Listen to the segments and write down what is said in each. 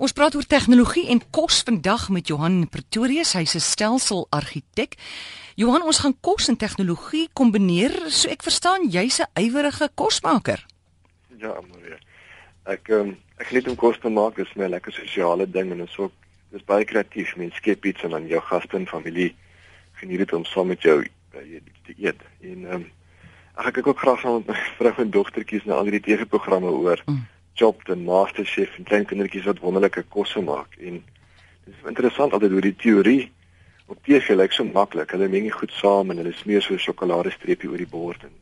Ons praat oor tegnologie en kos vandag met Johan Pretorius, hy's 'n stelselargitek. Johan, ons gaan kos en tegnologie kombineer, so ek verstaan jy's 'n ywerige kosmaker. Ja, Maria. Ek um, ek geniet om kos te maak, dit is my lekker sosiale ding en dit is ook dis baie kreatief. Mens skep iets en dan jou gaste en familie geniet dit om saam met jou uh, te eet. En ehm um, ek kyk ook graag saam met my vrou en dogtertjies na al die TV-programme oor. Mm. Chopped en Masterchef en klein kindertjies wat wonderlike kosse maak en dit is interessant altyd hoe die teorie op TV lyk so maklik. Hulle meng dit goed saam en hulle smeer so 'n sjokoladestreepie oor die bord en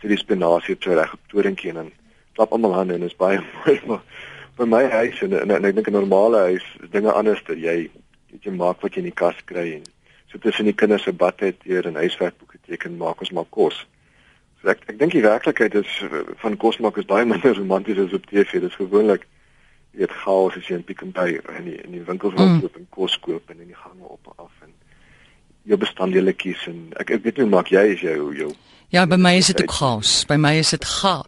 sit die spinasie op so reg op toringkie en dan klap almal hande en is baie mooi maar vir my huis en en, en ek dink 'n normale huis dinge anders dat jy weet jy maak wat jy in die kas kry en so tussen die kinders se badtyd hier en huiswerkboeke teken maak ons maar kos. So ek ek dink die werklikheid is eh, van kosmaak is baie minder romanties as op TV. Dit is gewoonlik weet chaos as jy in Pick n Pay in die in die winkels mm. loop en kos koop en in die gange op en af en jou bestanddele kies en ek ek weet nie maak jy is jou jou Ja, by my is dit ook chaos. By my is dit ga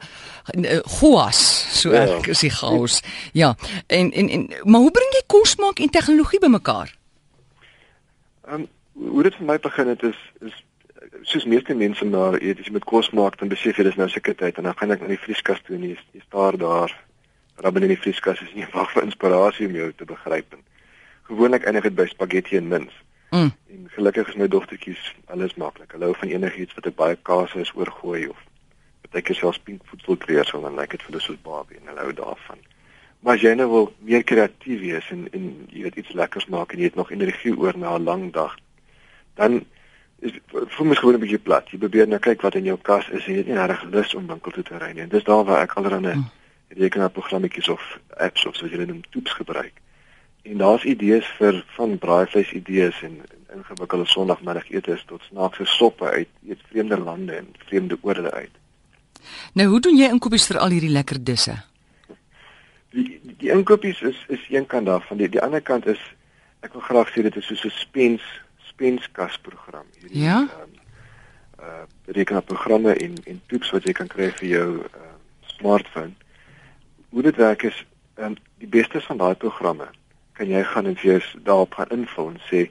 chaos. So ja. ek is die chaos. Ja. En en en maar hoe bring jy kosmaak en tegnologie bymekaar? Ehm um, hoe dit vir my begin het is is soos meeste mense maar eet as jy met kos maak dan besef jy dis nou seker tyd en dan gaan ek na die vrieskas toe en jy, jy staar daar rabbel in die vrieskas is nie wag vir inspirasie om jou te begryp en gewoonlik eindig dit by spaghetti en mins. Mm. En gelukkig is my dogtertjies alles maklik. Hulle hou van enigiets wat 'n baie kaas is oorgooi of partykeer selfs pink voedsel kreer so dan lyk dit vir hulle soos barbie en hulle hou daarvan. Maar as jy nou wil meer kreatief wees en en jy weet iets lekkers maak en jy het nog energie oor na 'n lang dag dan is vir my gewoon 'n bietjie plat. Jy probeer nou kyk wat in jou kas is en jy het nie regtig lus om winkel toe te ry nie. Dis daar waar ek allerlei hmm. rekenaarprogrammetjies of apps of so jy hulle noem toeps gebruik. En daar's idees vir van braaivleis idees en ingewikkelde sonndagmiddagetes tot snaakse soppe uit eet vreemde lande en vreemde oorde uit. Nou, hoe doen jy inkopies vir al hierdie lekker disse? Die die, inkopies is is een kant daarvan. Die die ander kant is ek wil graag sê dit is so 'n spens spenskas program hierdie ja? um, uh rekenaarprogramme en en toeps wat jy kan kry vir jou uh smartphone. Hoe dit werk is um, die beste van daai programme kan jy gaan en vir jou daarop gaan invul en sê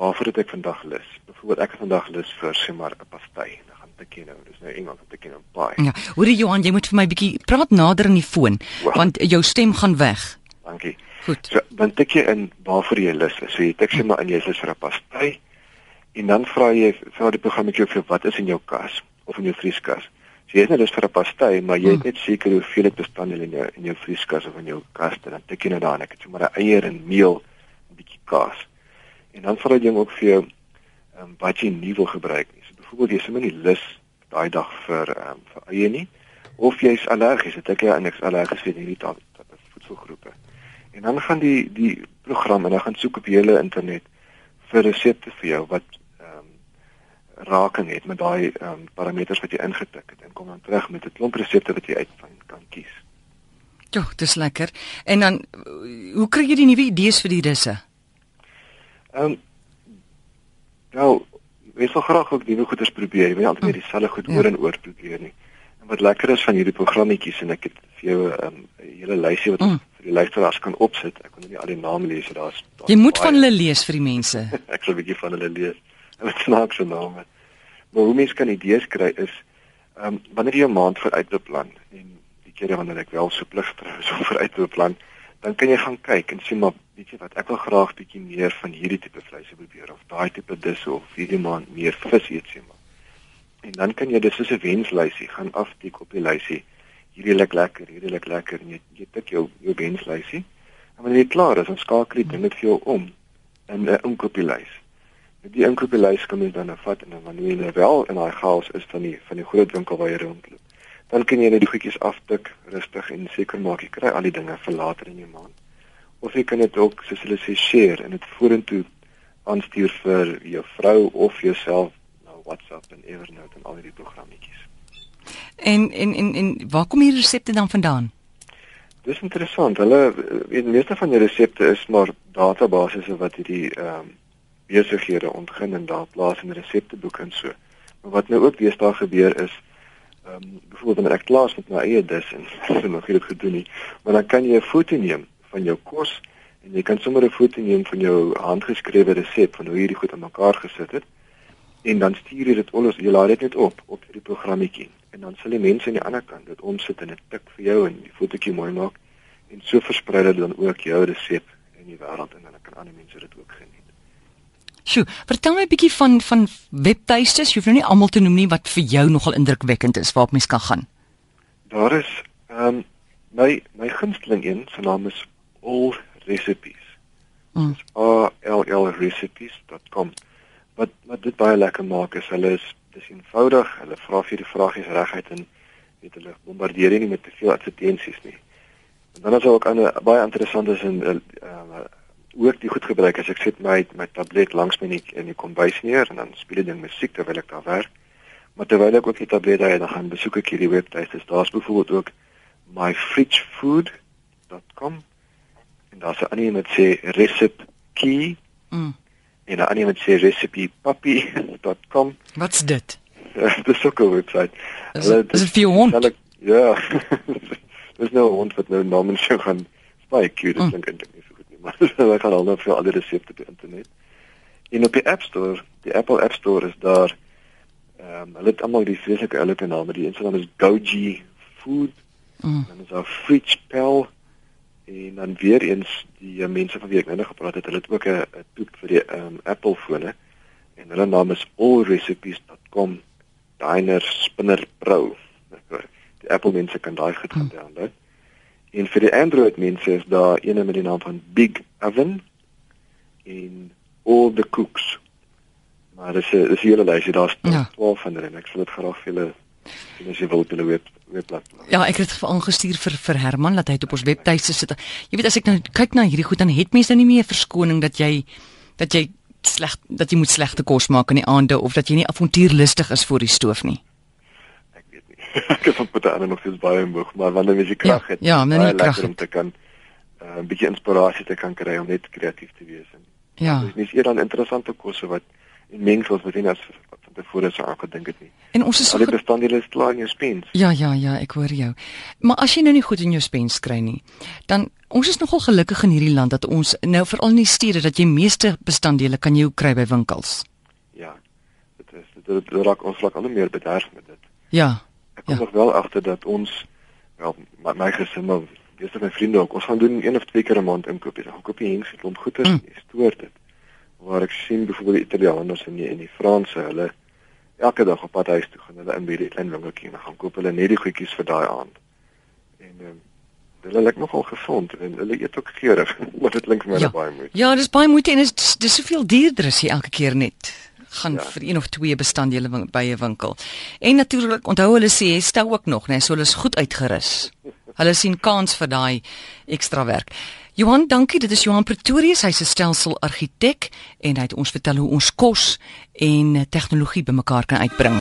waarvoor het ek vandag lus? Byvoorbeeld ek het vandag lus vir sê maar 'n pastei. Dan gaan ek kyk nou, dis nou Engels om te kyk op pie. Ja, hoorie Johan, jy moet vir my bietjie praat nader in die foon wow. want jou stem gaan weg. Dankie. Goed. So, dan tik jy in waarvoor jy lus is. So jy tik sê maar in jy is lus vir 'n pastei en dan vra jy vir die programmetjie vir wat is in jou kas of in jou vrieskas. So jy is net dus vir 'n pastei, maar jy het hmm. net seker hoeveel dit bestaan in jou in jou vrieskas of in jou kas en dan tik jy nou daar net sommer 'n eier en meel, 'n bietjie kaas. En dan vra jy ook vir jou ehm um, wat jy nie wil gebruik nie. So byvoorbeeld jy sommer nie lus daai dag vir ehm um, vir eie nie of jy's allergies, het ek ja niks allergies vir hierdie taal voedselgroepe. En dan gaan die die program en dan gaan soek op die hele internet vir resepte vir jou wat raking het met daai ehm um, parameters wat jy ingetik het en kom dan terug met 'n klomp resepte wat jy uit van kan kies. Ja, dis lekker. En dan hoe kry jy die nuwe idees vir die risse? Ehm um, nou, ek wil graag ook nuwe goeders probeer. Jy moet altyd net dieselfde goed ja. oor en oor probeer nie. En wat lekker is van hierdie programmetjies en ek het vir jou 'n um, hele lysie wat mm. vir die luisteraars kan opsit. Ek kon nie al die name lees. Daar's Jy moet baie. van hulle lees vir die mense. ek sal 'n bietjie van hulle lees. Met snaakse name. Maar hoe mense kan idees kry is ehm um, wanneer jy 'n maand vooruit beplan en die kere wanneer ek wel so pligter is om vooruit beplan, dan kan jy gaan kyk en sê maar weet jy wat, ek wil graag bietjie meer van hierdie tipe vleis probeer of daai tipe dis of hierdie maand meer vis eet sê maar. En dan kan jy dis soos 'n wenslysie gaan aftik op die lysie. Hierdie lyk lekker, hierdie lyk lekker en jy jy tik jou jou wenslysie. En wanneer jy klaar is, dan skakel jy dit vir jou om in 'n inkopieslys die inkopieslys kan jy dan vat en dan wanneer jy wel in daai chaos is van die van die groot winkel waar jy rondloop. Dan kan jy net die goedjies aftik rustig en seker maak jy kry al die dinge vir later in die maand. Of jy kan dit ook soos hulle sê share en dit vorentoe aanstuur vir jou vrou of jouself na WhatsApp en Evernote en al die programmetjies. En en en en waar kom hierdie resepte dan vandaan? Dis interessant. Hulle die meeste van die resepte is maar databasisse wat hierdie ehm um, besighede ontgin en daar plaas in resepteboek en so. Maar wat nou ook weer daar gebeur is ehm um, byvoorbeeld wanneer ek klaar is met my eie dis en so nog nie dit gedoen nie, maar dan kan jy 'n foto neem van jou kos En jy kan sommer 'n foto neem van jou handgeskrewe resep van hoe jy dit goed aan mekaar gesit het. En dan stuur jy dit ons jy laat dit net op op hierdie programmetjie en dan sal die mense aan die ander kant dit omsit in 'n tik vir jou en die fotootjie mooi maak en so versprei dit dan ook jou resep in die wêreld en dan kan ander mense dit ook geniet. Sjoe, vertel my 'n bietjie van van webtuistes. Jy hoef nou nie almal te noem nie wat vir jou nogal indrukwekkend is waarop mens kan gaan. Daar is ehm um, my my gunsteling een, sy naam is All Recipes. Mm. A L L recipes.com. Wat wat dit baie lekker maak is hulle is dis eenvoudig. Hulle vra vir die vragies reguit en weet hulle bombardeer nie met te veel advertensies nie. En dan is ook 'n baie interessant is in ehm uh, ook die goed gebruik as ek sit my my tablet langs my net in die kombuis neer en dan speel ek dan musiek terwyl ek daar werk. Maar terwyl ek ook die tablet daar dan gaan besoek ek hierdie webtuiste. Daar's byvoorbeeld ook myfridgefood.com en daar's 'n ander een wat sê recipe key. Mm. En 'n ander een wat sê recipepuppy.com. Wat's dit? Dis ook 'n webwerf. Is dit vir hond? Ja. Dis nou 'n hond wat nou namens jou gaan baie cute mm. dink ek maar hulle gaan al nou vir al die resepte op die internet. En op die App Store, die Apple App Store is daar ehm um, hulle het almal die vreeslike oulike name. Die een se naam is Goji Food. Mm. Dan is daar Fridge Pal en dan weer eens die uh, mense van wie ek nou gepraat het, hulle het ook 'n toep vir die ehm um, Apple fone en hulle naam is allrecipes.com Diner Spinner Pro. Die Apple mense kan daai goed gaan mm. download. En vir die Android mense is daar een met die naam van Big Oven en All the Cooks. Maar dis is hele lysie daar's ja. 12 van hulle en ek sal dit graag vir julle en as jy wil op hulle web webblad. Ja, ek het dit aangestuur vir vir Herman dat hy dit op ons webtuiste sit. Jy weet as ek nou kyk na hierdie goed dan het mense nou nie meer verskoning dat jy dat jy sleg dat jy moet slegte kos maak in die aande of dat jy nie avontuurlustig is voor die stoof nie. ek het op baie nog steeds baie moeg, maar wanneer jy krag het, ja, ja baie lekker om te kan uh, 'n uh, bietjie inspirasie te kan kry om net kreatief te wees. En, ja. Dis nie eers dan interessante kosse wat en mengsels wat jy net van tevore sou aangedink het nie. En ons is al die bestanddele is klaar in jou spens. Ja, ja, ja, ek hoor jou. Maar as jy nou nie goed in jou spens kry nie, dan ons is nogal gelukkig in hierdie land dat ons nou veral in die stede dat jy meeste bestanddele kan jy kry by winkels. Ja. Dit is dit raak ons vlak al meer bederf met dit. Ja ek kom ja. wel agter dat ons wel my, my gesin maar dis my vriende ook ons gaan doen een of twee keer 'n maand inkoop. Ons koop hier eens klomp goeder en mm. stoor dit. Waar ek sien byvoorbeeld die Italianers en die en die Franse, hulle elke dag op pad huis toe gaan hulle in by die klein winkeltjie en gaan koop hulle net die goedjies vir daai aand. En um, hulle lyk nogal gesond en hulle eet ook geurig, maar dit klink vir my ja. baie moeite. Ja, dis baie moeite en dit is dis soveel duurder as jy elke keer net gaan ja. vir een of twee bestanddele by 'n winkel. En natuurlik, onthou hulle sê, stel ook nog, né, so hulle is goed uitgerus. Hulle sien kans vir daai ekstra werk. Johan, dankie. Dit is Johan Pretorius. Hy's 'n stelselargitek en hy het ons vertel hoe ons kos en tegnologie bymekaar kan uitbring.